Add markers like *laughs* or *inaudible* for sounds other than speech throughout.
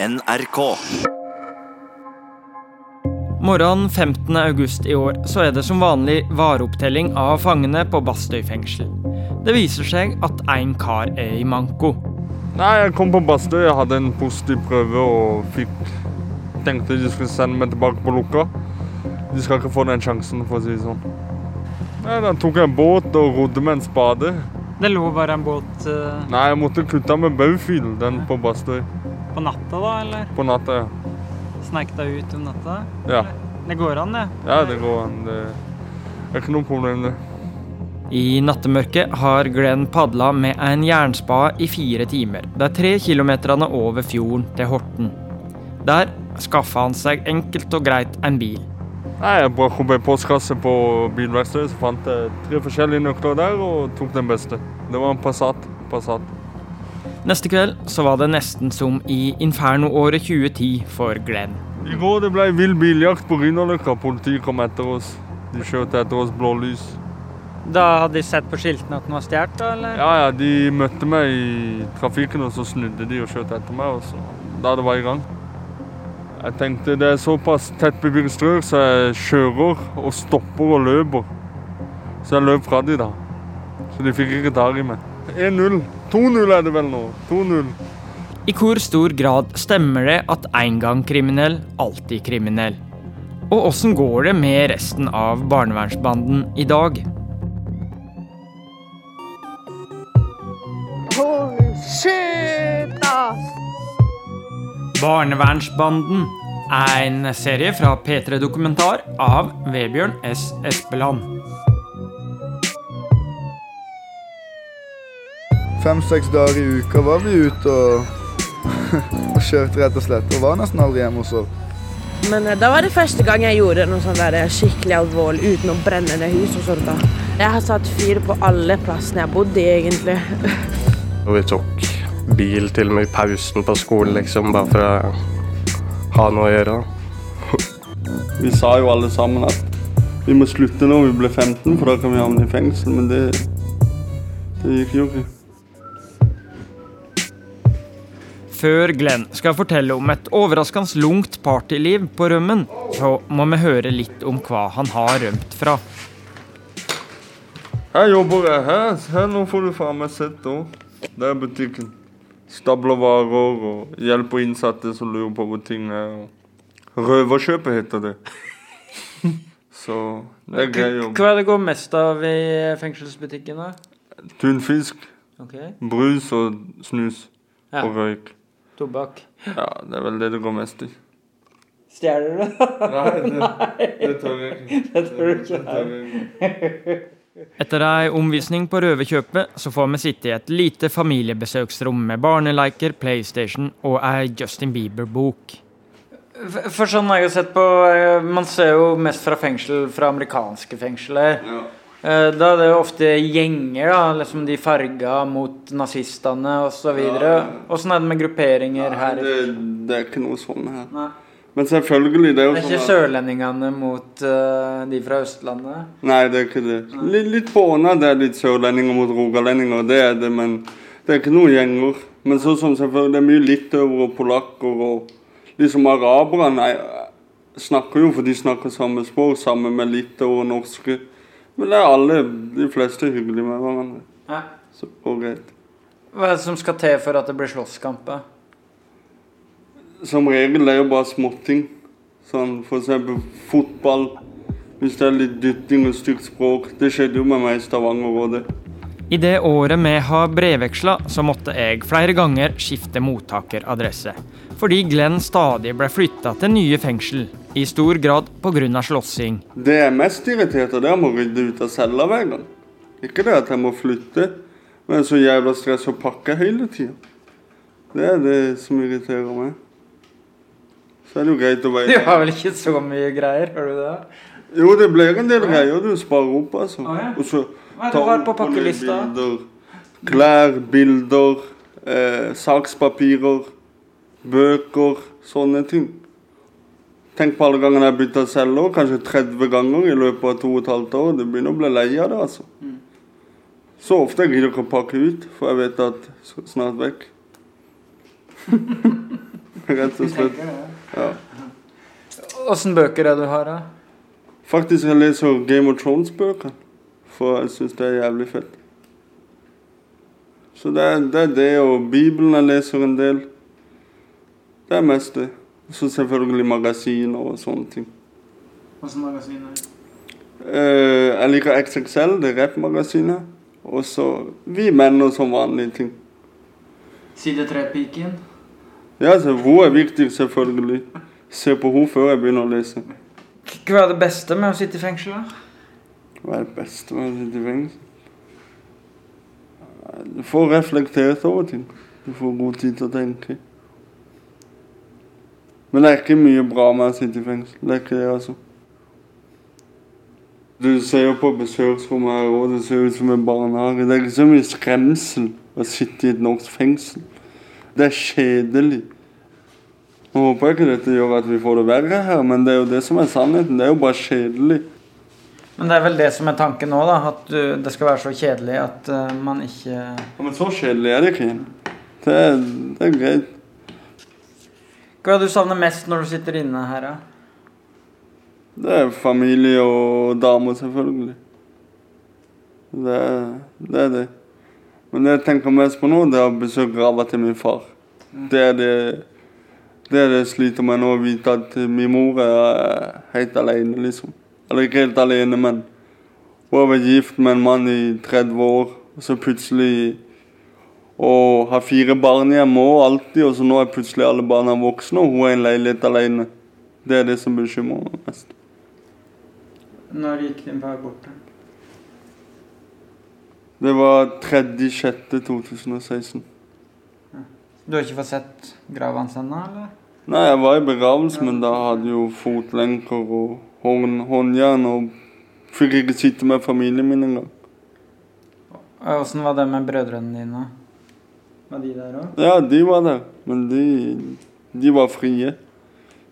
NRK. Morgenen 15. august i år så er det som vanlig vareopptelling av fangene på Bastøy fengsel. Det viser seg at én kar er i manko. Nei, jeg kom på Bastøy, jeg hadde en positiv prøve og fikk tenkte de skulle sende meg tilbake på lukka. De skal ikke få den sjansen, for å si det sånn. Nei, Da tok jeg en båt og rodde med en spade. Det lå bare en båt uh, Nei, jeg måtte kutte med baufil, den på Bastøy. På natta, da, eller? På natta, ja. Sneik deg ut om natta? Ja, Det går an, det. ja det går an. Det er ikke noe problem, det. I nattemørket har Glenn padla med en jernspade i fire timer, de tre kilometerne over fjorden til Horten. Der skaffa han seg enkelt og greit en bil. Nei, Jeg bare kom på en postkasse på bilverkstedet, så fant jeg tre forskjellige nøkler der og tok den beste. Det var en Passat. Passat. Neste kveld så var det nesten som i inferno-året 2010 for Glenn. I går det ble vill biljakt på Grünerløkka. Politiet kom etter oss. De skjøt etter oss blålys. Da hadde de sett på skiltene at den var stjålet, eller? Ja, ja, de møtte meg i trafikken, og så snudde de og skjøt etter meg. Og så, da det var i gang. Jeg tenkte det er såpass tettbebygd strøk, så jeg kjører og stopper og løper. Så jeg løp fra de da. Så de fikk ikke tak i meg. 1-0. 2-0 er det vel nå. 2-0. I hvor stor grad stemmer det at en gang kriminell, alltid kriminell? Og åssen går det med resten av barnevernsbanden i dag? Holy shit, ass! Barnevernsbanden er en serie fra P3 Dokumentar av Vebjørn S. Espeland. Fem-seks dager i uka var vi ute og, *laughs* og kjørte, rett og slett. Og var nesten aldri hjemme hos oss. Men eh, da var det første gang jeg gjorde noe sånn der skikkelig alvorlig uten å brenne ned hus og sånt. da. Jeg har satt fyr på alle plassene jeg bodde i, egentlig. *laughs* Og vi tok bil til og med i pausen på skolen, liksom, bare for å ha noe å gjøre. *laughs* Vi sa jo alle sammen at vi må slutte når vi blir 15, for da kan vi havne i fengsel. Men det, det gikk jo ikke. Før Glenn skal fortelle om et overraskende lungt partyliv på rømmen, så må vi høre litt om hva han har rømt fra. Her jobber jeg. Her, her nå får du faen meg sett òg. Det er butikken. Stabler varer og hjelper innsatte som lurer på hvor ting er. Røverkjøpet heter det. *laughs* Så det er grei jobb. Hva er det går mest av i fengselsbutikken? da? Tunfisk, okay. brus og snus. Ja. Og røyk. Tobakk. Ja, det er vel det det går mest i. Stjeler du? Nei, det, *laughs* det tør jeg ikke. Det tør du ikke. jeg ikke. Etter ei omvisning på Røverkjøpet så får vi sitte i et lite familiebesøksrom med barneleker, PlayStation og ei Justin Bieber-bok. For sånn har jeg jo sett på eh, Man ser jo mest fra fengsel fra amerikanske fengsler. Ja. Eh, Da er det jo ofte gjenger, da, liksom de farga mot nazistene osv. Åssen er det med grupperinger Nei, her? det, det er ikke noe sånn her. Nei. Men selvfølgelig, det er jo sånn Det er sånn ikke at- sørlendingene mot uh, de fra Østlandet? Nei, det er ikke det. Litt, litt på åna det er litt sørlendinger mot rogalendinger, det er det, men det er ikke noen gjenger. Men sånn som selvfølgelig, det er mye litauere og polakker og liksom araberne er- snakker jo, for de snakker samme språk, sammen med litauere og norske. Men det er alle, de fleste er hyggelige med hverandre. Ja. Så går greit. Hva er det som skal til for at det blir slåsskamper? Som regel er det jo bare småting. Sånn for eksempel fotball. Hvis det er litt dytting og stygt språk. Det skjedde jo med meg i Stavanger òg, det. I det året vi har brevveksla, så måtte jeg flere ganger skifte mottakeradresse. Fordi Glenn stadig ble flytta til nye fengsel, i stor grad pga. slåssing. Det jeg er mest irritert av, det er å rydde ut av cella hver gang. Ikke det at jeg må flytte, men så jævla stress å pakke hele tida. Det er det som irriterer meg. Så er det jo greit å Du har vel ikke så mye greier, har du det? Jo, det blir en del greier du sparer opp, altså. Å, ja. Og så Hva er det du har på pakkelista? Klær, bilder, eh, sakspapirer, bøker, sånne ting. Tenk på alle gangene jeg har bytta celler, kanskje 30 ganger i løpet av to og et halvt år. Du begynner å bli lei av det, altså. Mm. Så ofte jeg gidder ikke å pakke ut, for jeg vet at snart vekk. *laughs* Rett og slett. Ja. Åssen bøker er det du har, da? Faktisk jeg leser Game of Thrones-bøker, for jeg syns det er jævlig fett. Så det er, det er det, og Bibelen jeg leser en del. Det er mest det. Og Så selvfølgelig magasiner og sånne ting. Hvilke magasiner? Uh, jeg liker XXL, det er rappmagasinet. Og så Vi menn og sånn vanlige ting. Side tre-piken? Ja, så hun er viktig, selvfølgelig. Se på henne før jeg begynner å lese. Hva er det beste med å sitte i fengsel, da? Hva er det beste med å sitte i fengsel? Du får reflektert over ting. Du får god tid til å tenke. Men det er ikke mye bra med å sitte i fengsel. Det er ikke det, altså. Du ser jo på besøksrommet her òg, det ser ut som en barnehage. Det er ikke så mye skremsel å sitte i et norsk fengsel. Det er kjedelig. Nå håper jeg ikke dette gjør at vi får det verre her, men det er jo det som er sannheten. Det er jo bare kjedelig. Men det er vel det som er tanken nå, da. At du, det skal være så kjedelig at uh, man ikke Ja, men så kjedelig er det ikke. Det er, det er greit. Hva er det du savner mest når du sitter inne her, da? Det er familie og damer, selvfølgelig. Det er, det er det. Men det jeg tenker mest på nå, det er å besøke grava til min far. Det er det det er det jeg sliter med nå, å vite at min mor er helt alene, liksom. Eller ikke helt alene, men hun har vært gift med en mann i 30 år, og så plutselig Og har fire barn hjemme og alltid, og så nå er plutselig alle barna voksne, og hun er i en leilighet alene. Det er det som bekymrer meg mest. Når gikk din far bort? Det var 3.6.2016. Du har ikke fått sett grava hans ennå, eller? Nei, jeg var i begravelse, men da hadde jo fotlenker og hånd, håndjern og fikk ikke sitte med familien min engang. Åssen var det med brødrene dine? Var de der òg? Ja, de var der, men de, de var frie.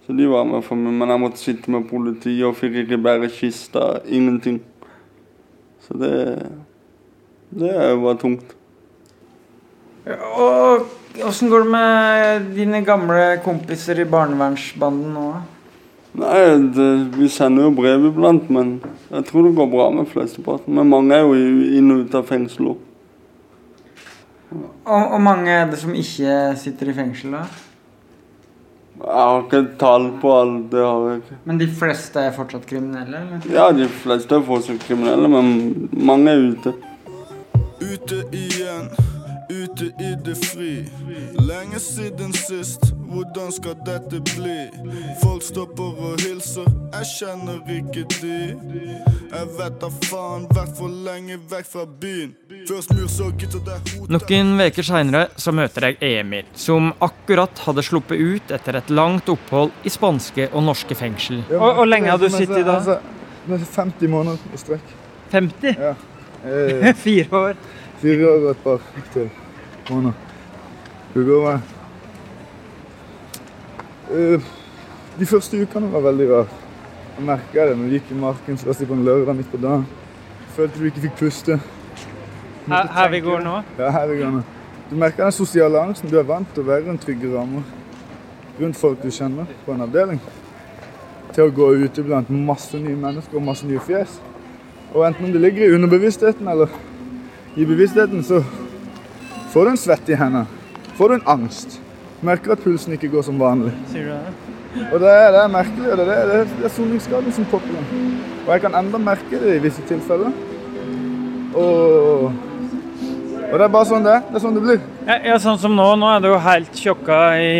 Så de var med for meg, men jeg måtte sitte med politiet og fikk ikke bære kista. Ingenting. Så det Det var tungt. Og åssen går det med dine gamle kompiser i barnevernsbanden nå? Nei, det, vi sender jo brev iblant, men jeg tror det går bra med flesteparten. Men mange er jo inn og ut av fengsel òg. Og, og mange er det som ikke sitter i fengsel, da? Jeg har ikke tall på alt, det har jeg ikke. Men de fleste er fortsatt kriminelle, eller? Ja, de fleste er fortsatt kriminelle, men mange er ute. Ute igjen, ute i det fri. Lenge siden sist, hvordan skal dette bli? Folk stopper og hilser, jeg kjenner ikke de. Jeg vet da faen, vært for lenge vekk fra byen. Først mur, så gitter det hodet. Noen uker seinere så møter jeg Emil, som akkurat hadde sluppet ut etter et langt opphold i spanske og norske fengsel. Og hvor lenge har du sittet i da? Altså, er 50 måneder i strekk. 50? Ja. *laughs* Eh, Fire år? fire år og et par til måneder. Det går. Eh, de første ukene var veldig rart. Jeg merka det når vi gikk i marken først på en lørdag midt på dagen. Følte du ikke fikk puste. Her, her vi går nå? Ja, her vi går nå. Du merker den sosiale angsten. Du er vant til å være rundt trygge rammer. Rundt folk du kjenner på en avdeling. Til å gå ute blant masse nye mennesker og masse nye fjes. Og enten om det ligger i underbevisstheten eller i bevisstheten, så får du en svette i hendene. Får du en angst. Merker at pulsen ikke går som vanlig. Sier du det? Og det er, det er merkelig. og Det er, det er, det er soningsskaden som popper inn. Og jeg kan enda merke det i visse tilfeller. Og, og det er bare sånn det er. Det er sånn det blir. Ja, ja, sånn som nå. Nå er du jo helt tjokka i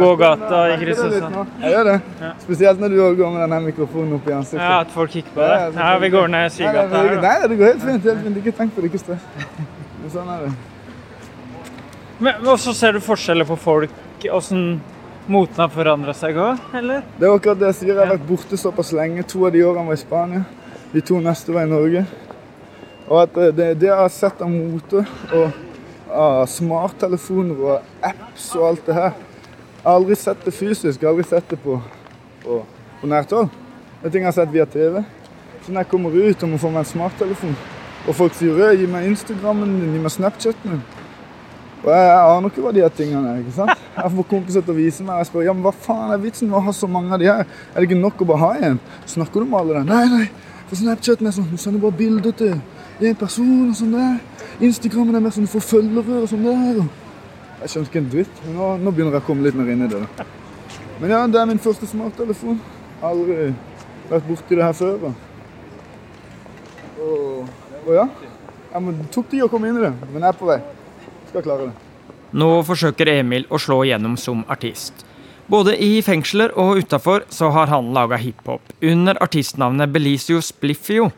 gågata i Kristiansand. Jeg gjør det. Ja. Spesielt når du går med denne mikrofonen opp i ansiktet. Ja, at folk kikker på det. Ja, vi går ned Nei, Sygata her. nei, det går helt fint. helt fint. Ikke tenk på det. Ikke stress. *laughs* Sånn er det. Men Og så ser du forskjeller på folk. Åssen moten har forandra seg òg, eller? Det er akkurat det jeg sier. Jeg har vært borte såpass lenge. To av de årene var i Spania. De to neste var i Norge. Og at eh, det, det jeg har sett av mote og av smarttelefoner og apps og alt det her Jeg har aldri sett det fysisk. Jeg har aldri sett det på, på, på nært hold. Det er ting jeg har sett via TV. Så når jeg kommer ut og må få meg en smarttelefon, og folk sier 'gi meg Instagrammen din, gi meg Snapchaten din', Og jeg, aner ikke hva de her tingene er. ikke sant? Jeg får kompiser til å vise meg. Jeg spør ja, men hva faen er vitsen med å ha så mange av de her? Er det ikke nok å bare ha én? Snakker du med alle der? Nei, nei. For Snapchaten er sånn, du sender bare bilder til en person og sånn der. Instagrammen er mer sånn du får følgere og sånn der. og Jeg skjønner ikke en dritt. Nå, nå begynner jeg å komme litt mer inn i det. da. Men ja, det er min første smarttelefon. Aldri vært borti det her før. Og, og ja, jeg tok tid å komme inn i det, men jeg er på vei. Skal klare det. Nå forsøker Emil å slå igjennom som artist. Både i fengsler og utafor så har han laga hiphop under artistnavnet Belizio Spliffio.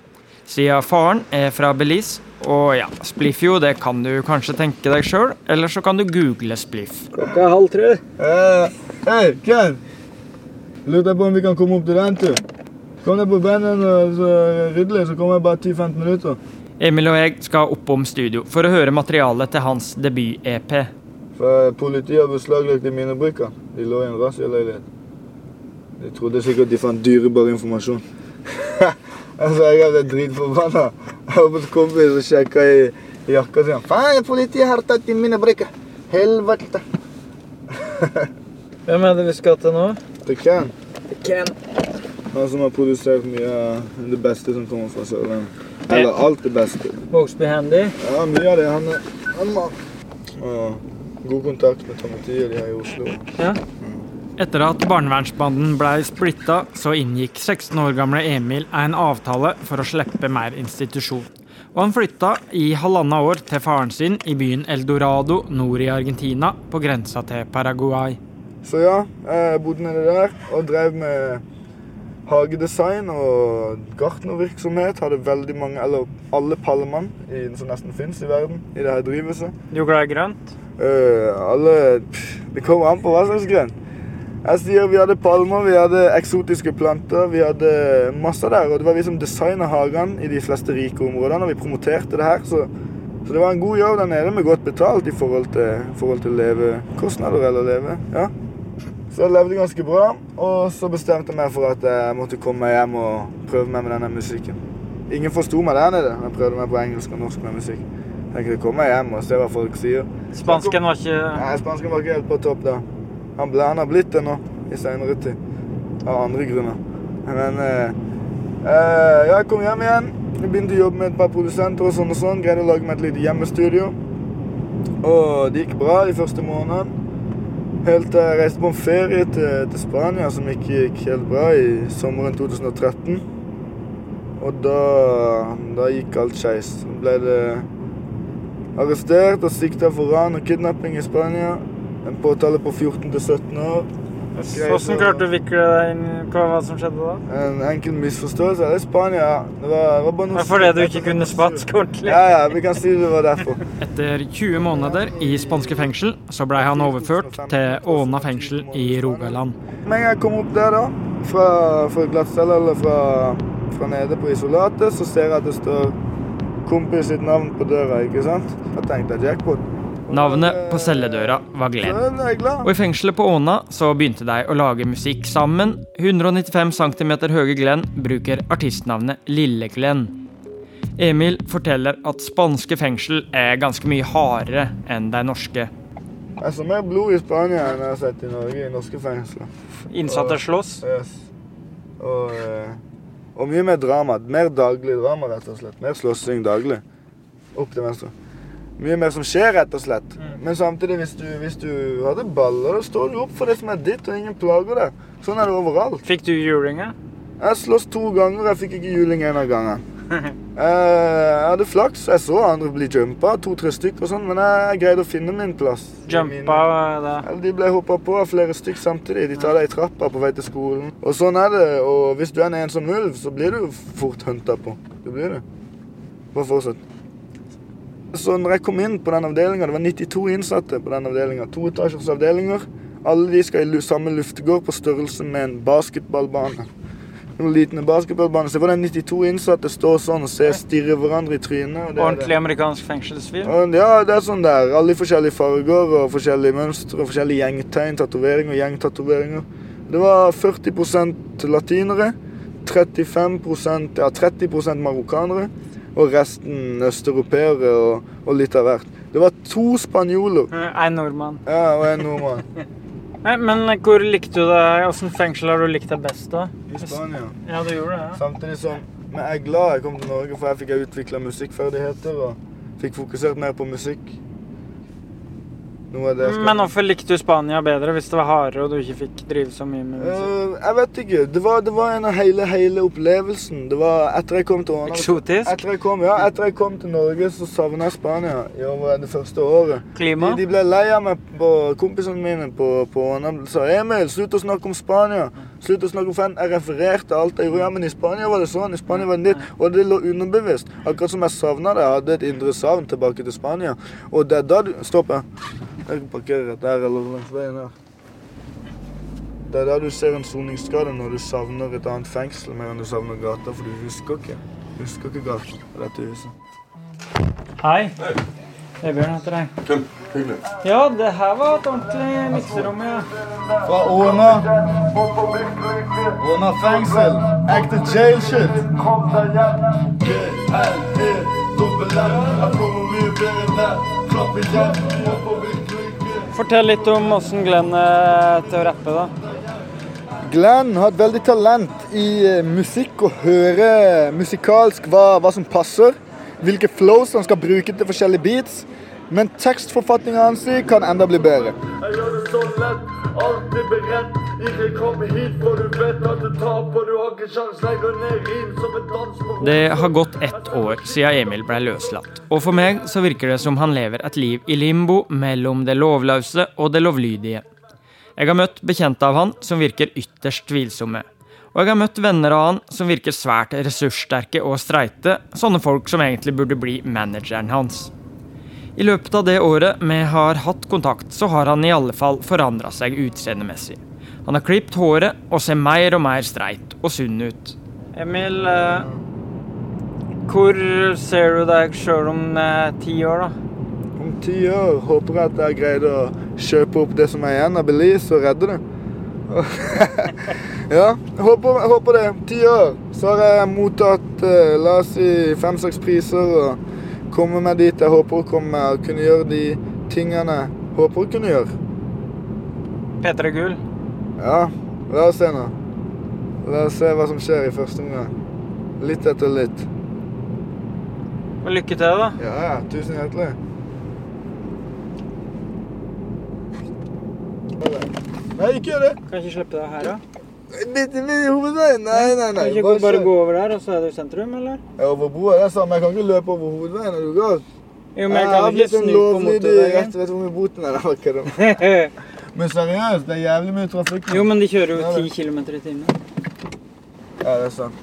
Siden faren er fra Belize, og ja, Spliffio det kan du kanskje tenke deg sjøl, eller så kan du google Spliff. Klokka er halv tre. Uh, Hei, Ken. Lurer på om vi kan komme opp til den tur. Kom deg på bandet og så rydde litt, så kommer jeg bare 10-15 minutter. Emil og jeg skal oppom studio for å høre materialet til hans debut-EP. Politiet har beslaglagt de mine brikker. De lå i en razzialeilighet. De trodde sikkert de fant dyrebar informasjon. *laughs* altså, Jeg ble dritforbanna. Jeg var hos kompis og sjekka i, jakka si. Faen, politiet har tatt i mine brikker. Helvete. *laughs* Hvem er det vi skal til nå? Til. Ken. Han som har produsert mye av det beste som kommer fra Sørlandet. Eller alt det beste. Vågsby Handy. Ja, mye av det. Han, er- han må god kontakt med Tomatier de her i Oslo. Ja. Etter at barnevernsbanden blei splitta, så inngikk 16 år gamle Emil en avtale for å slippe mer institusjon. Og han flytta i halvannet år til faren sin i byen Eldorado nord i Argentina, på grensa til Paraguay. Så ja, jeg bodde nede der og drev med hagedesign og gartnervirksomhet. Hadde veldig mange, eller alle pallemann i, som nesten fins i verden, i det her drivhuset. Du er glad i grønt? Uh, alle pff, Det kommer an på hva slags grønt. Jeg sier Vi hadde palmer, vi hadde eksotiske planter, vi hadde masse der. Og det var vi som designa hagene i de fleste rike områdene, og vi promoterte det her. Så, så det var en god jobb der nede med godt betalt i forhold til, forhold til levekostnader eller leve. Ja. Så jeg levde ganske bra, og så bestemte jeg meg for at jeg måtte komme meg hjem og prøve meg med denne musikken. Ingen forsto meg der nede. Jeg prøvde meg på engelsk og norsk med musikk. Jeg tenkte komme meg hjem og se hva folk sier. Spansken var ikke Nei, spansken var ikke helt på topp da. Han, ble, han har blitt det nå, i senere tid. Av andre grunner. Men eh, eh, jeg kom hjem igjen. Jeg begynte å jobbe med et par produsenter og sånn og sånn. Greide å lage meg et lite hjemmestudio. Og det gikk bra de første månedene. Helt til jeg reiste på en ferie til, til Spania som ikke gikk helt bra i sommeren 2013. Og da, da gikk alt skeis. Ble det arrestert og sikta for ran og kidnapping i Spania. En påtale på 14 til 17 år. Hvordan klarte du å vikle deg inn på hva som skjedde da? En enkel misforståelse. Det er Spania. Det var, det var bare noe Det fordi du ikke kunne spansk ordentlig? Ja, ja, vi kan si det var derfor. *laughs* Etter 20 måneder i spanske fengsel, så blei han overført til Åna fengsel i Rogaland. Med en gang jeg kom opp der, da, fra, fra glattcella eller fra, fra nede på isolatet, så ser jeg at det står kompis sitt navn på døra, ikke sant? Da tenkte jeg jackpot. Navnet på celledøra var Glenn. Og i fengselet på Åna så begynte de å lage musikk sammen. 195 cm høye Glenn bruker artistnavnet Lille-Glenn. Emil forteller at spanske fengsel er ganske mye hardere enn de norske. Jeg så mer blod i Spania enn jeg har sett i Norge, i norske fengsler. Innsatte slåss. Yes. Og, eh, og mye mer drama. Mer daglig drama, rett og slett. Mer slåssing daglig. Opp til venstre. Mye mer som skjer, rett og slett. Men samtidig, hvis du, hvis du hadde baller, da står du opp for det som er ditt, og ingen plager deg. Sånn er det overalt. Fikk du julinger? Jeg sloss to ganger, jeg fikk ikke juling en av gangen. *laughs* Jeg hadde flaks. Jeg så andre bli jumpa, to-tre stykker og sånn, men jeg greide å finne min plass. Jumpa da? De ble hoppa på av flere stykk samtidig. De tar deg i trappa på vei til skolen. Og sånn er det. Og hvis du er en ensom ulv, så blir du fort hunta på. Det blir det. Bare fortsett. Så når jeg kom inn på den avdelinga, det var 92 innsatte på den avdelinga. Toetasjers avdelinger. Alle de skal i samme luftegård på størrelse med en basketballbane. En liten basketballbane. Se deg 92 innsatte stå sånn og ser stirrer hverandre i trynet. og det. Ordentlig amerikansk fengselsfilm? Ja, det er sånn der. Alle i forskjellige farger og forskjellige mønstre og forskjellige gjengtegn, tatoveringer, gjengtatoveringer. Det var 40% latinere, 35% ja, 30% marokkanere og resten østeuropeere og, og litt av hvert. Det var to spanjoler. En nordmann. Ja, og en nordmann. *laughs* Nei, Men hvor likte du det? Hvilket fengsel har du likt deg best, da? I Spania. Ja, du gjorde det, ja. Samtidig som Men jeg er glad jeg kom til Norge, for jeg fikk utvikla musikkferdigheter og fikk fokusert mer på musikk. Noe av det jeg skal Men hvorfor likte du Spania bedre hvis det var hardere og du ikke fikk drive så mye med musikk? Uh, jeg vet ikke. Det var, det var en av hele, hele opplevelsen. Det var etter jeg kom til Åna Eksotisk? Etter jeg kom, ja, etter jeg kom til Norge, så savna jeg Spania i over det første året. Klima? De, de ble lei av meg, på kompisene mine på, på Åna. De sa Emil, slutt å snakke om Spania. Slutt å snakke om fan. Jeg refererte alt jeg gjorde. Ja, men i Spania var det sånn. I Spania var det ditt. Og det lå underbevisst. Akkurat som jeg savna det. Jeg hadde et indre savn tilbake til Spania. Og det er da du Stopp, jeg. Jeg kan parkere rett der eller langs veien her. Det er der du ser en soningsskade når du savner et annet fengsel mer enn du savner gata, for du husker ikke. Du husker ikke gata på dette huset. Hei. Vebjørn heter jeg. Hvem? Hyggelig. Ja, det her var et ordentlig mikserom, ja. Fra Åna. Åna fengsel. Ekte jail shit. Fortell litt om åssen Glenn er til å rappe, da. Glenn har et veldig talent i eh, musikk og høre musikalsk hva, hva som passer. Hvilke flows han skal bruke til forskjellige beats. Men tekstforfatninga hans kan enda bli bedre. Jeg gjør det så lett, alltid beredt. Ikke kom hit, for du vet at du taper. Du har ikke sjans, legger ned rim som en dans på Det har gått ett år siden Emil ble løslatt, og for meg så virker det som han lever et liv i limbo mellom det lovløse og det lovlydige. Jeg har møtt bekjente av han som virker ytterst tvilsomme. Og jeg har møtt venner av han som virker svært ressurssterke og streite, sånne folk som egentlig burde bli manageren hans. I løpet av det året vi har hatt kontakt, så har han i alle fall forandra seg utseendemessig. Han har klipt håret og ser mer og mer streit og sunn ut. Emil, eh, hvor ser du deg sjøl om eh, ti år, da? Om ti år håper jeg at jeg greide å kjøpe opp det som er igjen av Belize og redde det. *laughs* ja, håper, håper det. Ti år. Så har jeg mottatt eh, la oss si fem-seks priser og kommet meg dit jeg håper å komme meg, og kunne gjøre de tingene jeg håper å kunne gjøre. P3 Gull. Ja, la oss se nå. La oss se hva som skjer i første omgang. Litt etter litt. Og lykke til, da. Ja, ja. Tusen hjertelig. Nei, ikke gjør det. Kan jeg ikke slippe deg her, da? Midt i hovedveien. Nei, nei, nei. Kan ikke Bare gå over der, og så er du i sentrum, eller? Ja, over broa der sa men jeg kan ikke løpe over hovedveien. Er du gal? Jo, men jeg kan ikke snu på motorveien. Jeg vet du hvor mye boten er? akkurat. kødder. *laughs* Men seriøst, det er jævlig mye trafikk. jo, men de kjører jo ti 10 km i timen. Ja, det er sant.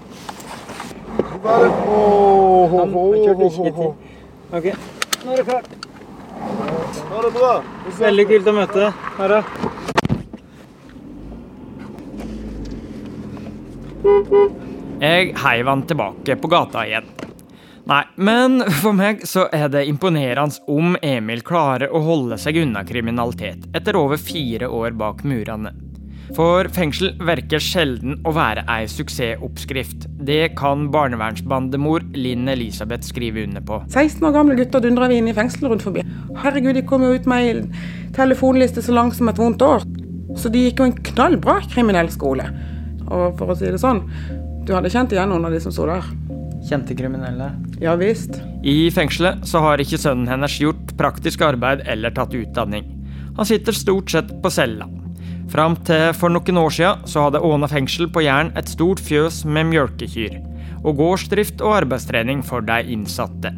Bare oh, det? Ho, ho, ho. Ok, nå er det klart. Ha det bra. Veldig kult å møte deg. Jeg heiv han tilbake på gata igjen. Nei, men for meg så er det imponerende om Emil klarer å holde seg unna kriminalitet etter over fire år bak murene. For fengsel virker sjelden å være ei suksessoppskrift. Det kan barnevernsbandemor Linn Elisabeth skrive under på. 16 år gamle gutter dundrer vi inn i fengsel rundt forbi. Herregud, de kom jo ut med ei telefonliste så lang som et vondt år. Så de gikk jo en knallbra kriminell skole. Og for å si det sånn, du hadde kjent igjen noen av de som sto der. Kjente kriminelle. Ja visst. I fengselet så har ikke sønnen hennes gjort praktisk arbeid eller tatt utdanning. Han sitter stort sett på cella. Fram til for noen år siden så hadde Åna fengsel på Jæren et stort fjøs med mjølkekyr, og gårdsdrift og arbeidstrening for de innsatte.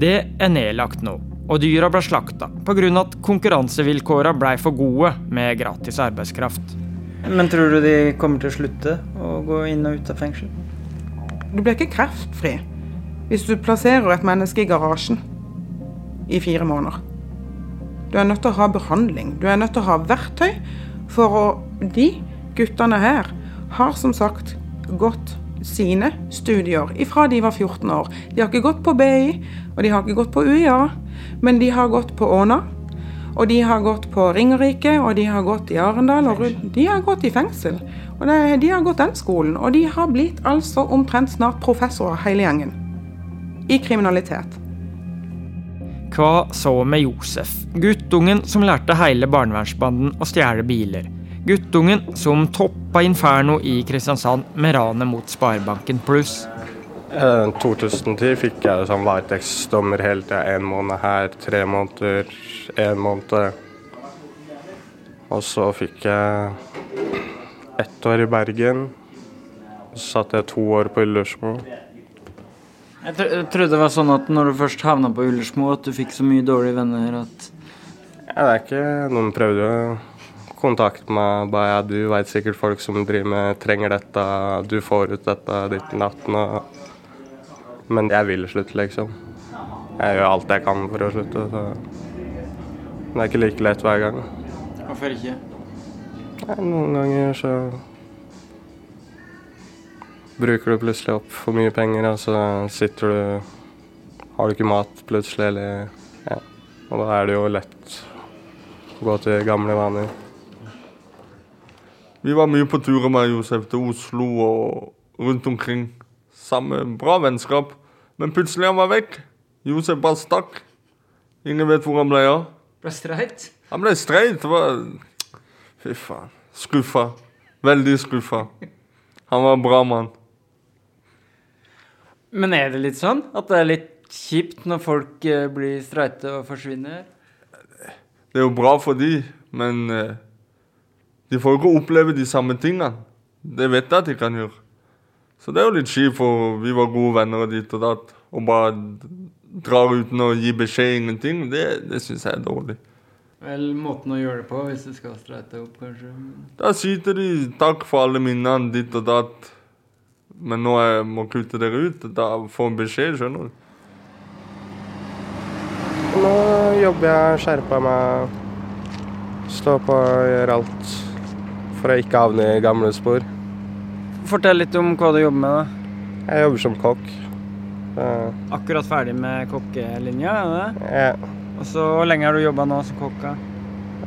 Det er nedlagt nå, og dyra ble slakta pga. at konkurransevilkåra ble for gode med gratis arbeidskraft. Men tror du de kommer til å slutte å gå inn og ut av fengsel? Du blir ikke kreftfri hvis du plasserer et menneske i garasjen i fire måneder. Du er nødt til å ha behandling. Du er nødt til å ha verktøy for å De guttene her har som sagt gått sine studier ifra de var 14 år. De har ikke gått på BI, og de har ikke gått på UiA, men de har gått på Åna. Og de har gått på Ringerike, og de har gått i Arendal, og de har gått i fengsel. Og de har gått den skolen, og de har blitt altså omtrent snart professorer hele gjengen. I kriminalitet. Hva så med Josef, guttungen som lærte hele barnevernsbanden å stjele biler? Guttungen som toppa Inferno i Kristiansand med ranet mot Sparebanken Pluss. I 2010 fikk jeg sånn varetektsdommer hele tida. Én måned her, tre måneder, én måned. Og så fikk jeg ett år i Bergen. Så satt jeg to år på Ullersmo. Jeg, tro jeg trodde det var sånn at når du først havna på Ullersmo, at du fikk så mye dårlige venner at Ja, det er ikke Noen prøvde å kontakte meg. Bare ja, du veit sikkert folk som driver med trenger dette, du får ut dette ditt natten og Men jeg vil slutte, liksom. Jeg gjør alt jeg kan for å slutte. Så det er ikke like lett hver gang. Hvorfor ikke? Nei, noen ganger så bruker du plutselig opp for mye penger, og så sitter du Har du ikke mat plutselig, eller Ja. Og da er det jo lett å gå til gamle vaner. Vi var mye på turer med Josef til Oslo og rundt omkring. Samme bra vennskap. Men plutselig han var vekk. Josef bare stakk. Ingen vet hvor han ble av. Ble streit? Han ble streit. Var Fy faen. Skuffa. Veldig skuffa. Han var en bra mann. Men er det litt sånn? At det er litt kjipt når folk eh, blir streite og forsvinner? Det er jo bra for de, men eh, de får jo ikke oppleve de samme tingene. Det vet jeg at de kan gjøre. Så det er jo litt kjipt, for vi var gode venner og dit og datt. Og bare drar uten å gi beskjed, ingenting, det, det syns jeg er dårlig. Vel, måten å gjøre det på, hvis du skal streite opp, kanskje. Da sier de 'takk for alle minnene', ditt og datt. Men nå jeg må kutte dere ut, da får en beskjed, skjønner du. Nå jobber jeg, skjerper meg, står på og gjør alt for å ikke havne i gamle spor. Fortell litt om hva du jobber med. da. Jeg jobber som kokk. Uh, Akkurat ferdig med kokkelinja, er det? ja, Og så, Hvor lenge har du jobba nå som kokk?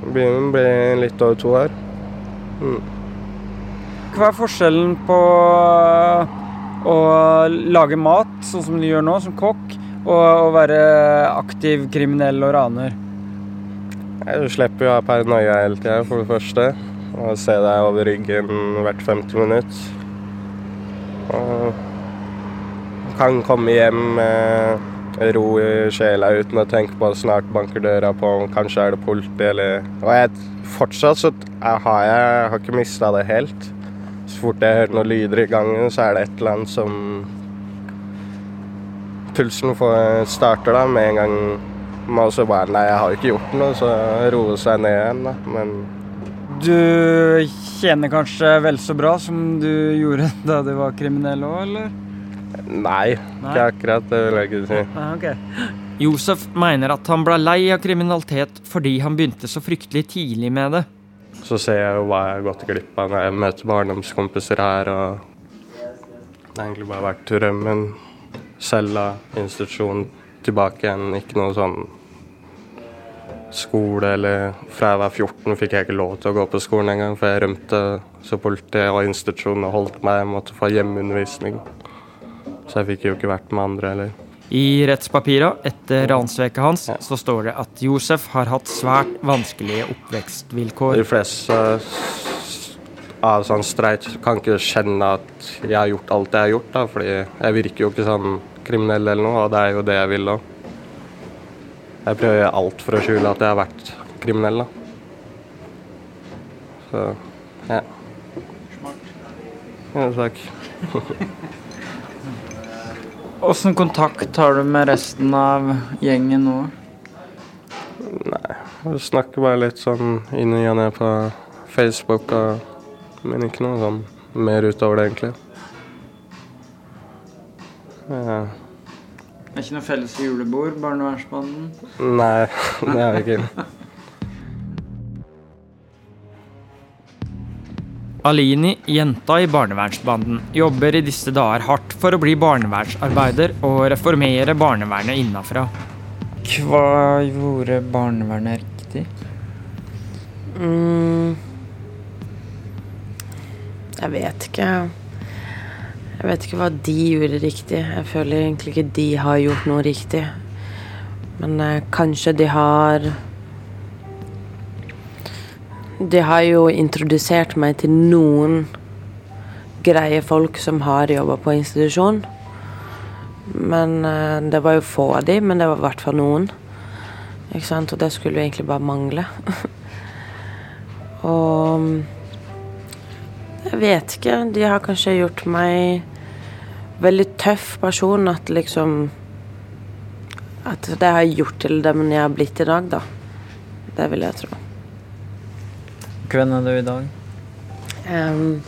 begynner å bli litt over to år. Hva er forskjellen på å lage mat, sånn som du gjør nå, som kokk, og å være aktiv kriminell og raner? Du slipper jo å ha paranoia hele tida, for det første. Og se deg over ryggen hvert 50 minutt. Og kan komme hjem med ro i sjela uten å tenke på snart banker døra på, kanskje er det politi eller Og jeg fortsatt så jeg har jeg har ikke mista det helt. Så fort jeg hører noen lyder i gangen, så er det et eller annet som Pulsen får starter da med en gang man også bare Nei, jeg har ikke gjort noe, så roe seg ned igjen, da. Men Du tjener kanskje vel så bra som du gjorde *laughs* da du var kriminell òg, eller? nei, Nei. ikke akkurat. Det vil jeg ikke si. Nei, okay. Josef mener at han ble lei av kriminalitet fordi han begynte så fryktelig tidlig med det. Så ser jeg jo hva jeg har gått glipp av når jeg møter barndomskompiser her, og det har egentlig bare vært drømmen. Cella, institusjon, tilbake igjen. Ikke noe sånn skole eller Fra jeg var 14 fikk jeg ikke lov til å gå på skolen engang, for jeg rømte. Så politiet og institusjonen holdt meg, jeg måtte få hjemmeundervisning. Så jeg fikk jo ikke vært med andre heller. I rettspapira etter ransveket hans så står det at Josef har hatt svært vanskelige oppvekstvilkår. De fleste av sånn streit kan ikke kjenne at jeg har gjort alt jeg har gjort, da, fordi jeg virker jo ikke sånn kriminell eller noe, og det er jo det jeg vil òg. Jeg prøver å gjøre alt for å skjule at jeg har vært kriminell, da. Så ja. Smart. Ja, takk. *laughs* Åssen kontakt har du med resten av gjengen nå? Nei, jeg snakker bare litt sånn inn og ned på Facebook, og, men ikke noe sånn mer utover det, egentlig. Ja. Det er ikke noe felles julebord, barnevernsbanden? Nei, *laughs* det er det ikke. Alini, jenta i barnevernsbanden, jobber i disse dager hardt for å bli barnevernsarbeider og reformere barnevernet innafra. Hva gjorde barnevernet riktig? Mm. Jeg vet ikke. Jeg vet ikke hva de gjorde riktig. Jeg føler egentlig ikke de har gjort noe riktig. Men eh, kanskje de har De har jo introdusert meg til noen greie folk som har jobba på institusjon. Men eh, det var jo få av de, men det var i hvert fall noen. Ikke sant? Og det skulle jo egentlig bare mangle. *laughs* Og jeg vet ikke. De har kanskje gjort meg veldig tøff person. At liksom At det har gjort til dem jeg har blitt i dag, da. Det vil jeg tro. Hvem er du i dag? Um,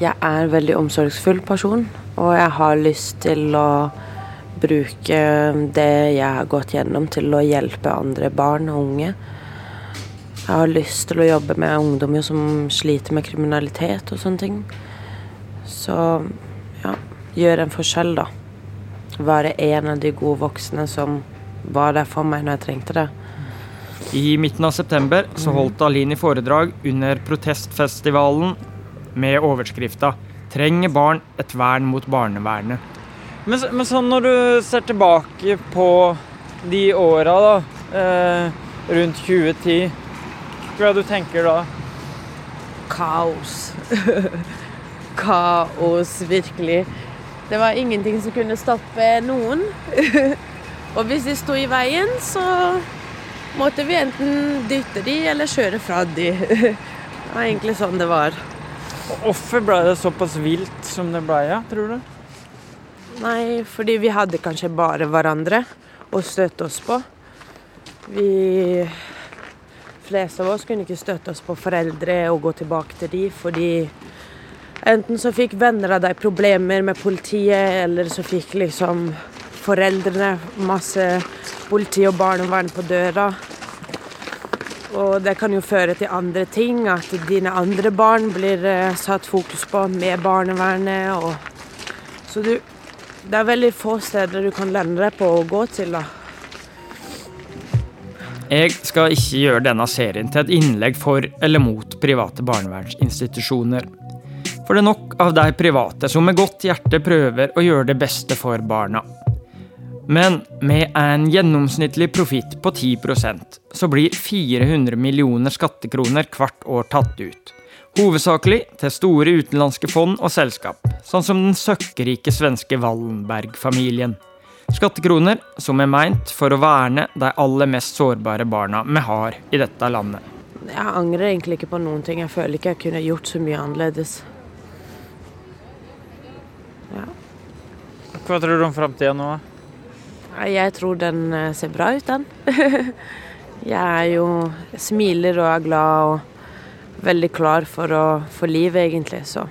jeg er en veldig omsorgsfull person, og jeg har lyst til å bruke det jeg har gått gjennom, til å hjelpe andre barn og unge. Jeg har lyst til å jobbe med ungdommer som sliter med kriminalitet og sånne ting. Så ja, gjøre en forskjell, da. Være en av de gode voksne som var der for meg når jeg trengte det. I midten av september så holdt Alini foredrag under protestfestivalen med overskrifta 'Trenger barn et vern mot barnevernet'. Men, men sånn når du ser tilbake på de åra, da, eh, rundt 2010, hva er det du tenker da? Kaos. *laughs* Kaos, virkelig. Det var ingenting som kunne stoppe noen. *laughs* Og hvis de sto i veien, så måtte vi enten dytte de eller kjøre fra de. *laughs* Det var egentlig sånn det var. Og Hvorfor ble det såpass vilt som det ble, ja, tror du? Nei, fordi vi hadde kanskje bare hverandre å støtte oss på. Vi fleste av oss kunne ikke støtte oss på foreldre og gå tilbake til de, fordi enten så fikk venner av deg problemer med politiet, eller så fikk liksom foreldrene masse politi og barnevern på døra. Og det kan jo føre til andre ting, at dine andre barn blir eh, satt fokus på med barnevernet. og Så du Det er veldig få steder du kan lande deg på å gå til, da. Jeg skal ikke gjøre denne serien til et innlegg for eller mot private barnevernsinstitusjoner. For det er nok av de private som med godt hjerte prøver å gjøre det beste for barna. Men med en gjennomsnittlig profitt på 10% så blir 400 millioner skattekroner hvert år tatt ut. Hovedsakelig til store utenlandske fond og selskap, sånn som den søkkrike svenske Wallenberg-familien. Skattekroner som er meint for å verne de aller mest sårbare barna vi har i dette landet. Jeg angrer egentlig ikke på noen ting. Jeg føler ikke jeg kunne gjort så mye annerledes. Hva tror du om framtida nå? Jeg tror den eh, ser bra ut, den. *laughs* Jeg er jo smiler og er glad og veldig klar for, å, for livet, egentlig, så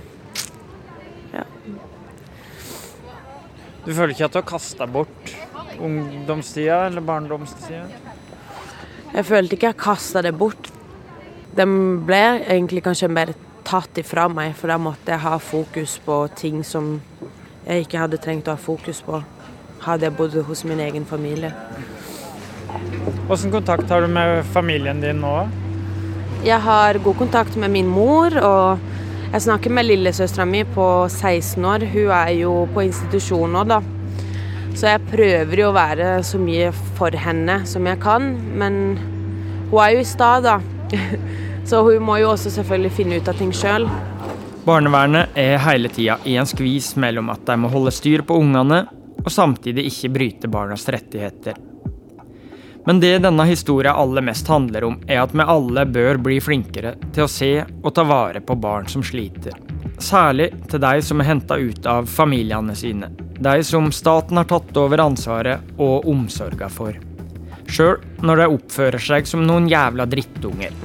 Du føler ikke at du har kasta bort ungdomstida eller barndomstida? Jeg følte ikke jeg kasta det bort. Den ble egentlig kanskje mer tatt ifra meg, for da måtte jeg ha fokus på ting som jeg ikke hadde trengt å ha fokus på. Hadde jeg bodd hos min egen familie. Hvordan kontakt har du med familien din nå? Jeg har god kontakt med min mor, og jeg snakker med lillesøstera mi på 16 år. Hun er jo på institusjon nå, da. Så jeg prøver jo å være så mye for henne som jeg kan. Men hun er jo i stad, da. *laughs* Så hun må jo også selvfølgelig finne ut av ting sjøl. Barnevernet er hele tida i en skvis mellom at de må holde styr på ungene, og samtidig ikke bryte barnas rettigheter. Men det denne historien aller mest handler om, er at vi alle bør bli flinkere til å se og ta vare på barn som sliter. Særlig til de som er henta ut av familiene sine. De som staten har tatt over ansvaret og omsorga for. Sjøl når de oppfører seg som noen jævla drittunger.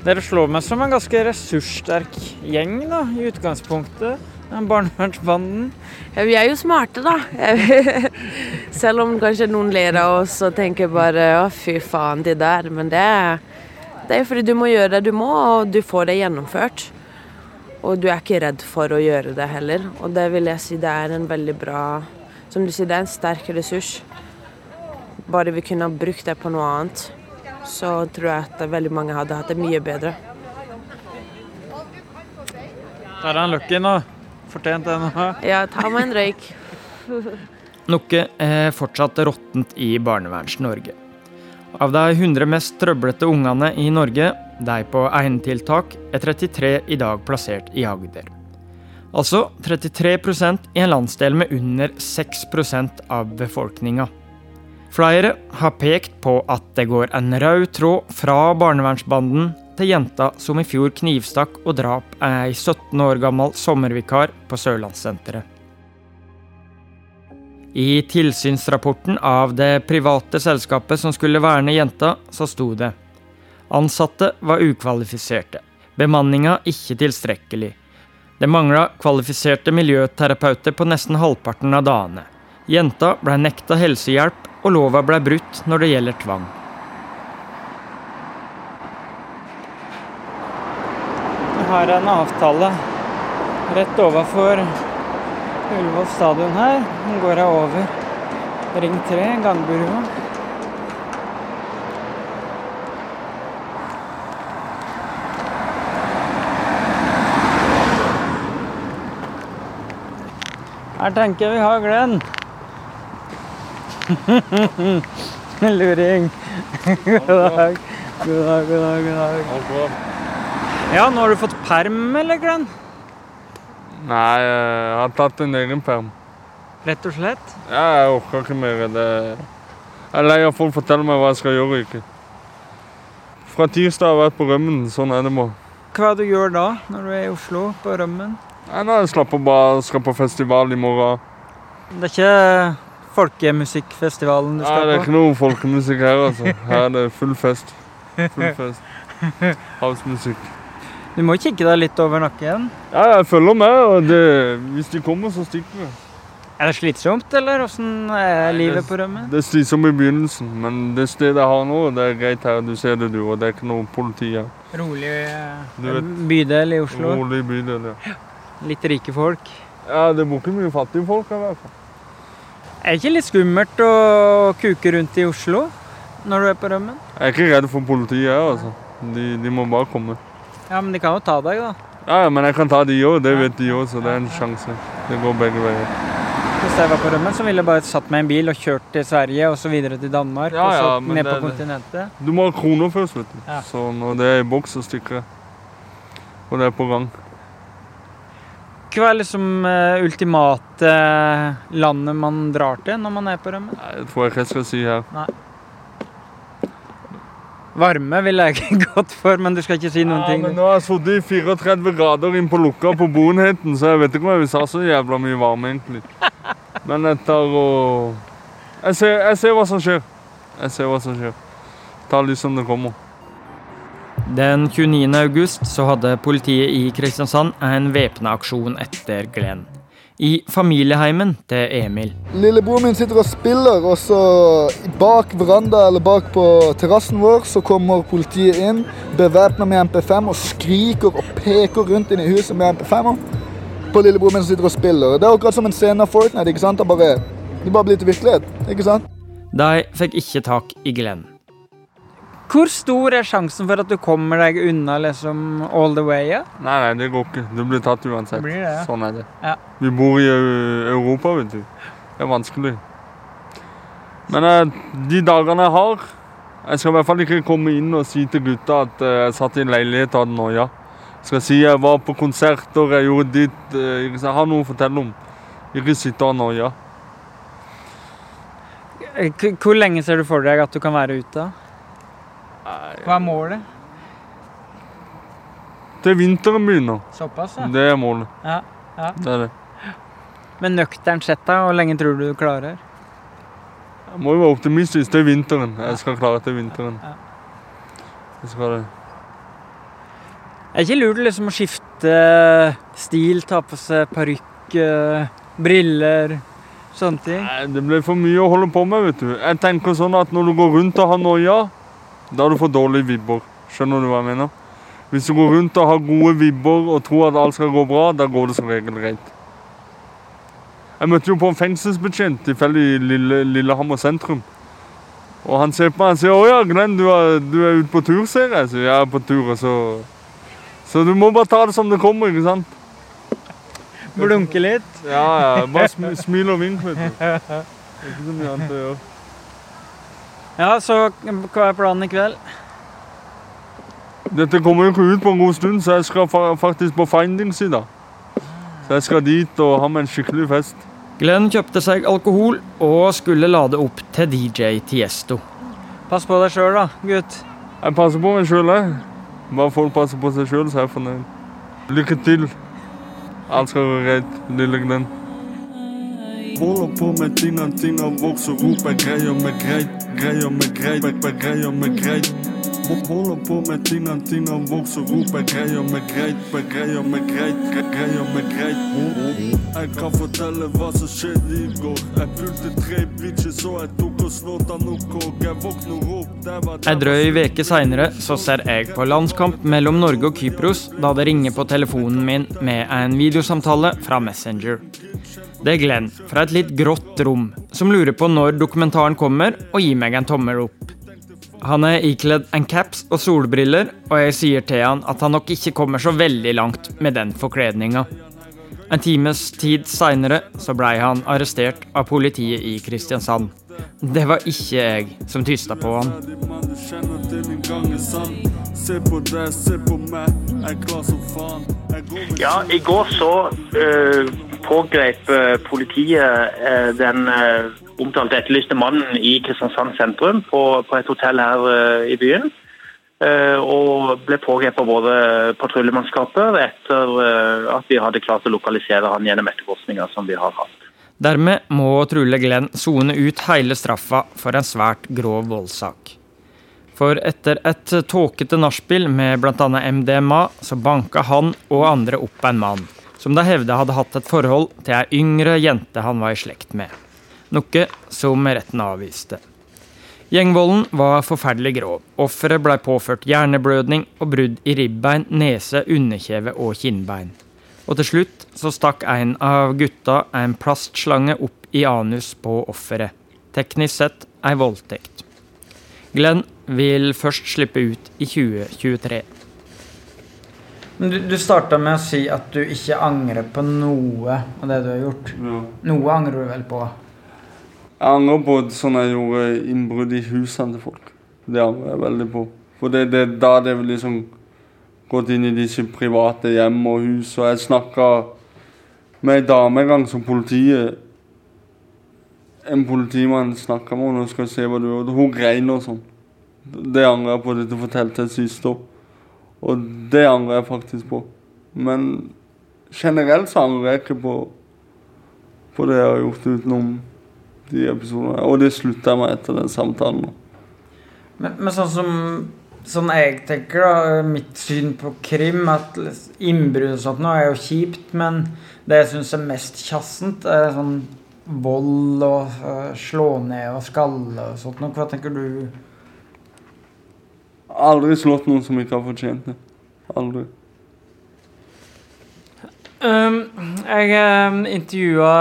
Dere slår meg som en ganske ressurssterk gjeng, da, i utgangspunktet. Den barnevernsbanden. Ja, vi er jo smarte, da. *laughs* Selv om kanskje noen ler av oss og tenker bare å, fy faen, de der. Men det det er fordi du må gjøre det du må, og du får det gjennomført. Og du er ikke redd for å gjøre det heller. Og det vil jeg si det er en veldig bra Som du sier, det er en sterk ressurs. Bare vi kunne ha brukt det på noe annet, så tror jeg at veldig mange hadde hatt det mye bedre. Der er han lucky nå. Fortjent det nå. Ja, ta meg en røyk. Noe er fortsatt råttent i Barneverns-Norge. Av de 100 mest trøblete ungene i Norge, de på enetiltak, er 33 i dag plassert i Agder. Altså 33% i en landsdel med under 6% av befolkninga. Flere har pekt på at det går en rød tråd fra barnevernsbanden til jenta som i fjor knivstakk og drap ei 17 år gammel sommervikar på Sørlandssenteret. I tilsynsrapporten av det private selskapet som skulle verne jenta, så sto det Ansatte var ukvalifiserte. Bemanninga ikke tilstrekkelig. Det mangla kvalifiserte miljøterapeuter på nesten halvparten av dagene. Jenta ble nekta helsehjelp, og lova ble brutt når det gjelder tvang. Vi har en avtale rett overfor Ullevål stadion her. Nå går jeg over Ring 3, Gangburua. Her tenker jeg vi har Glenn. *laughs* Luring. God dag. God dag, god dag, god dag. Ja, nå har du fått perm, eller, Glenn? Nei, jeg har tatt en egen perm. Rett og slett? Ja, jeg orker ikke mer. Det... Jeg er lei av folk forteller meg hva jeg skal gjøre og ikke. Fra tirsdag har jeg vært på rømmen. Sånn er det nå. Hva du gjør da, når du er i Oslo, på rømmen? Nei, slapper jeg bare skal på festival i morgen. Det er ikke folkemusikkfestivalen du skal Nei, Ja, det er ikke noe folkemusikk her, altså. Her er det full fest. Full *laughs* fest. Havsmusikk. Du må kikke deg litt over nakken. Ja, jeg følger med, og det, hvis de kommer, så stikker vi. Er det slitsomt, eller åssen er livet på rømmen? Det er slitsomt i begynnelsen, men det stedet jeg har nå, det er greit her. Du ser det, du, og det er ikke noe politi her. Rolig eh, vet- bydel i Oslo. Rolig bydel, ja. Litt rike folk. Ja, det bor ikke mye fattige folk her, i hvert fall. Er det ikke litt skummelt å kuke rundt i Oslo når du er på rømmen? Jeg er ikke redd for politiet jeg, altså. De, de må bare komme. Ja, men de kan jo ta deg, da. Ja, ja, men jeg kan ta de òg, det vet de òg, så det er en sjanse. Det går begge veier. Hvis jeg var på rømmen, så ville jeg bare satt meg i en bil og kjørt til Sverige og så videre til Danmark. Ja, og så ned på det- kontinentet. Du må ha kroner først, vet du. Ja. Så når det er i boks, så stikker jeg. Og det er på gang. Hva er liksom eh, ultimate landet man drar til når man er på rømme? Nei, Det tror jeg ikke jeg skal si her. Varme ville jeg ikke *laughs* gått for, men du skal ikke si noen Ja, ting. men nå har jeg sittet i 34 grader inn på lukka på Bonheten, så jeg vet ikke om jeg ha så jævla mye varme, egentlig. Men tar og jeg ser, jeg ser hva som skjer. Jeg ser hva som skjer. Tar lyset som det kommer. Den 29. august så hadde politiet i Kristiansand en væpna aksjon etter Glenn. I familieheimen til Emil. Lillebroren min sitter og spiller, og så bak veranda eller bak på terrassen vår så kommer politiet inn, bevæpna med MP5 og skriker og peker rundt inn i huset med MP5-er på lillebroren min som sitter og spiller. Det er akkurat som en scene av Fortnite. ikke sant? Det bare, det bare blir til virkelighet. ikke sant? De fikk ikke tak i Glenn. Hvor stor er sjansen for at du kommer deg unna liksom all the way? Ja? Nei, nei, det går ikke. Du blir tatt uansett. Det blir det, ja. Sånn er det. Ja. Vi bor i Europa, vet du. Det er vanskelig. Men eh, de dagene jeg har Jeg skal i hvert fall ikke komme inn og si til gutta at eh, jeg satt i en leilighet og hadde noia. Jeg skal si jeg var på konserter, jeg gjorde ditt. eh. Jeg har noe å fortelle om. Ikke sitte og ha noia. Hvor lenge ser du for deg at du kan være ute? Hva er målet? Til vinteren begynner. Såpass, ja. Det er målet. ja. ja. Det er det. Men nøkternt sett, da, hvor lenge tror du du klarer? Jeg må jo være optimistisk til vinteren. Jeg skal klare til vinteren. Ja. Jeg skal det. Er ikke lurt liksom å skifte stil, ta på seg parykk, eh, briller, sånne ting? Nei, Det blir for mye å holde på med, vet du. Jeg tenker sånn at når du går rundt og har noia, da har du for dårlige vibber. Skjønner du hva jeg mener? Hvis du går rundt og har gode vibber og tror at alt skal gå bra, da går det som regel greit. Jeg møtte jo på en fengselsbetjent tilfeldig i Lille, Lillehammer sentrum. Og han ser på meg og sier 'Å ja, Glenn, du er, du er ute på tur', ser jeg. Så jeg er på tur, og så Så du må bare ta det som det kommer, ikke sant? Blunke litt? Ja, ja. Bare sm smil og vink, vet du. Ikke så mye annet å gjøre. Ja, så hva er planen i kveld? Dette kommer jo ikke ut på en god stund, så jeg skal fa faktisk på findings i dag. Så jeg skal dit og ha meg en skikkelig fest. Glenn kjøpte seg alkohol og skulle lade opp til DJ Tiesto. Pass på deg sjøl, da, gutt. Jeg passer på meg sjøl, jeg. Bare folk passer på seg sjøl, så er jeg fornøyd. Lykke til. Alt skal gå greit, lille Glenn. Holder på med tinga, tinga vokser roper greier meg greit, greier meg greit, jeg greier meg greit. Holder på med tingene, tingene vokser opp. Jeg greier meg greit, jeg greier meg greit, jeg greier meg greit. Jeg kan fortelle hva som skjedde i går. Jeg pulte tre bitches, og jeg tok og snorta nok, og jeg våkner opp. Der var Ei drøy veke seinere så ser jeg på landskamp mellom Norge og Kypros da det ringer på telefonen min med en videosamtale fra Messenger. Det er Glenn fra et litt grått rom som lurer på når dokumentaren kommer, og gir meg en tommel opp. Han er ikledd en caps og solbriller, og jeg sier til han at han nok ikke kommer så veldig langt med den forkledninga. En times tid seinere så blei han arrestert av politiet i Kristiansand. Det var ikke jeg som tysta på han. Ja, i går så uh, pågrep eh, politiet uh, den uh, omtalte etterlyste mannen i Kristiansand sentrum på, på et hotell her i byen. Og ble pågrepet av både patruljemannskaper etter at vi hadde klart å lokalisere han gjennom etterforskninga som vi har hatt. Dermed må Trulle Glenn sone ut hele straffa for en svært grov voldssak. For etter et tåkete nachspiel med bl.a. MDMA, så banka han og andre opp en mann, som de hevda hadde hatt et forhold til ei yngre jente han var i slekt med. Noe som retten avviste. Gjengvolden var forferdelig grov. Offeret blei påført hjerneblødning og brudd i ribbein, nese, underkjeve og kinnbein. Og til slutt så stakk en av gutta en plastslange opp i anus på offeret. Teknisk sett ei voldtekt. Glenn vil først slippe ut i 2023. Men du, du starta med å si at du ikke angrer på noe av det du har gjort. Ja. Noe angrer du vel på? Jeg angrer på sånn jeg gjorde innbrudd i husene til folk. Det angrer jeg veldig på. For det er da det liksom gått inn i disse private hjem og hus. Og jeg snakka med ei dame en gang som politiet En politimann snakka med henne og skal se hva du gjør. Hun grein og sånn. Det angrer jeg på. Fortalte jeg sist år. Og det angrer jeg faktisk på. Men generelt så angrer jeg ikke på, på det jeg har gjort utenom de episodene. Og det slutta jeg med etter den samtalen. Men, men sånn som Sånn jeg tenker, da, mitt syn på krim, at innbrudd og sånt nå er jo kjipt, men det jeg syns er mest kjassent, er sånn vold og uh, slå ned og skalle og sånt noe. Hva tenker du? Aldri slått noen som ikke har fortjent det. Aldri. Um, jeg um, intervjua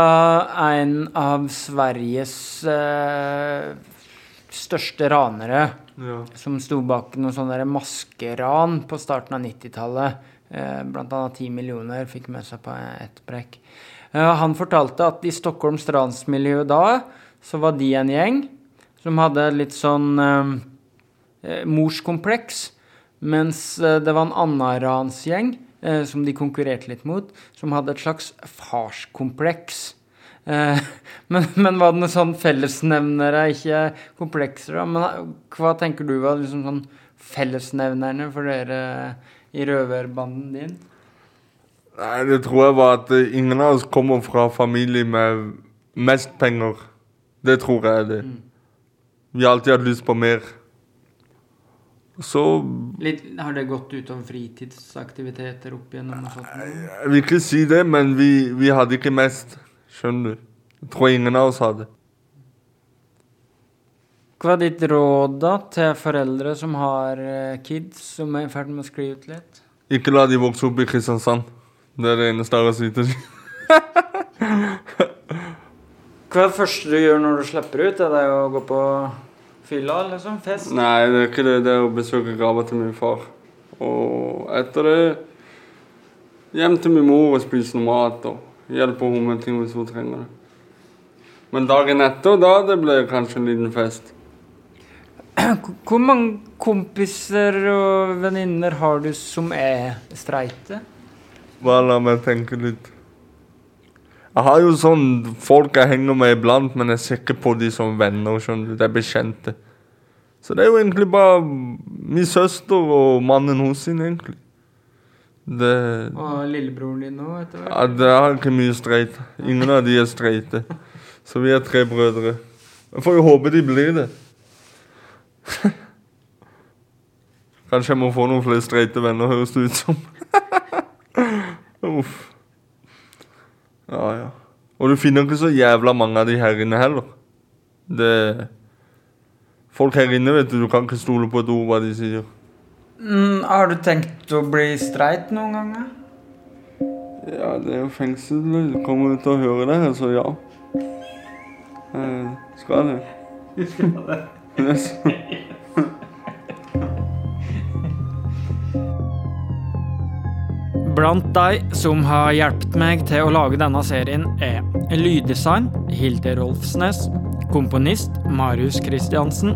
en av Sveriges uh, største ranere. Ja. som sto bak noen sånne maskeran på starten av 90-tallet. Eh, blant annet 10 millioner fikk med seg på ett brekk. Eh, han fortalte at i Stockholms ransmiljø da, så var de en gjeng som hadde litt sånn eh, eh, morskompleks. Mens det var en annen ransgjeng eh, som de konkurrerte litt mot, som hadde et slags farskompleks. Eh, men, men var det noen sånn fellesnevnere, ikke komplekser, da? Men eh, hva tenker du var liksom sånn fellesnevnerne for dere i røverbanden din? Nei, det tror jeg var at eh, ingen av oss kommer fra familie med mest penger. Det tror jeg er det. Vi har alltid hatt lyst på mer. Så Litt, har det gått utover fritidsaktiviteter opp igjennom? og sånt? Jeg vil ikke si det, men vi, vi hadde ikke mest. Skjønner du? Jeg tror ingen av oss hadde. Hva er ditt råd da til foreldre som har eh, kids som er i ferd med å skli ut litt? Ikke la de vokse opp i Kristiansand. Det er det eneste jeg har å si til dem. *laughs* Hva er det første du gjør når du slipper ut? Er det å gå på fylla, liksom? Fest? Nei, det er ikke det. Det er å besøke grava til min far. Og etter det hjem til min mor og spise noe mat. og Hjelpe hun med ting hvis hun trenger det. Men dagen etter, da det ble kanskje en liten fest. Hvor mange kompiser og venninner har du som er streite? Bare la meg tenke litt. Jeg har jo sånn folk jeg henger med iblant, men jeg ser ikke på de som venner. skjønner du, Det er bekjente. Så det er jo egentlig bare min søster og mannen hos sin, egentlig. Det, Og lillebroren din nå, etter hvert? ja, det er ikke mye streit. Ingen av de er streite. Så vi er tre brødre. Jeg får jo håpe de blir det. Kanskje jeg må få noen flere streite venner, høres det ut som. Uff. Ja, ja. Og du finner ikke så jævla mange av de her inne heller. Det Folk her inne, vet du, du kan ikke stole på et ord hva de sier. Mm, har du tenkt å bli streit noen ganger? Ja, det er jo fengsel. Du kommer til å høre det, så ja. Eh, skal det. Du skal det. Yes. *laughs* Blant de som har hjulpet meg til å lage denne serien, er lyddesign Hilde Rolfsnes, komponist Marius Christiansen,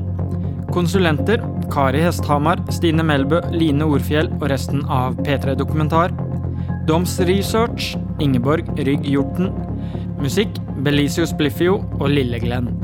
konsulenter Kari Hesthamar, Stine Melbø, Line Orfjell og resten av P3 Dokumentar, Doms Research, Ingeborg Rygg Hjorten, musikk Belisius Bliffio og Lille Glenn.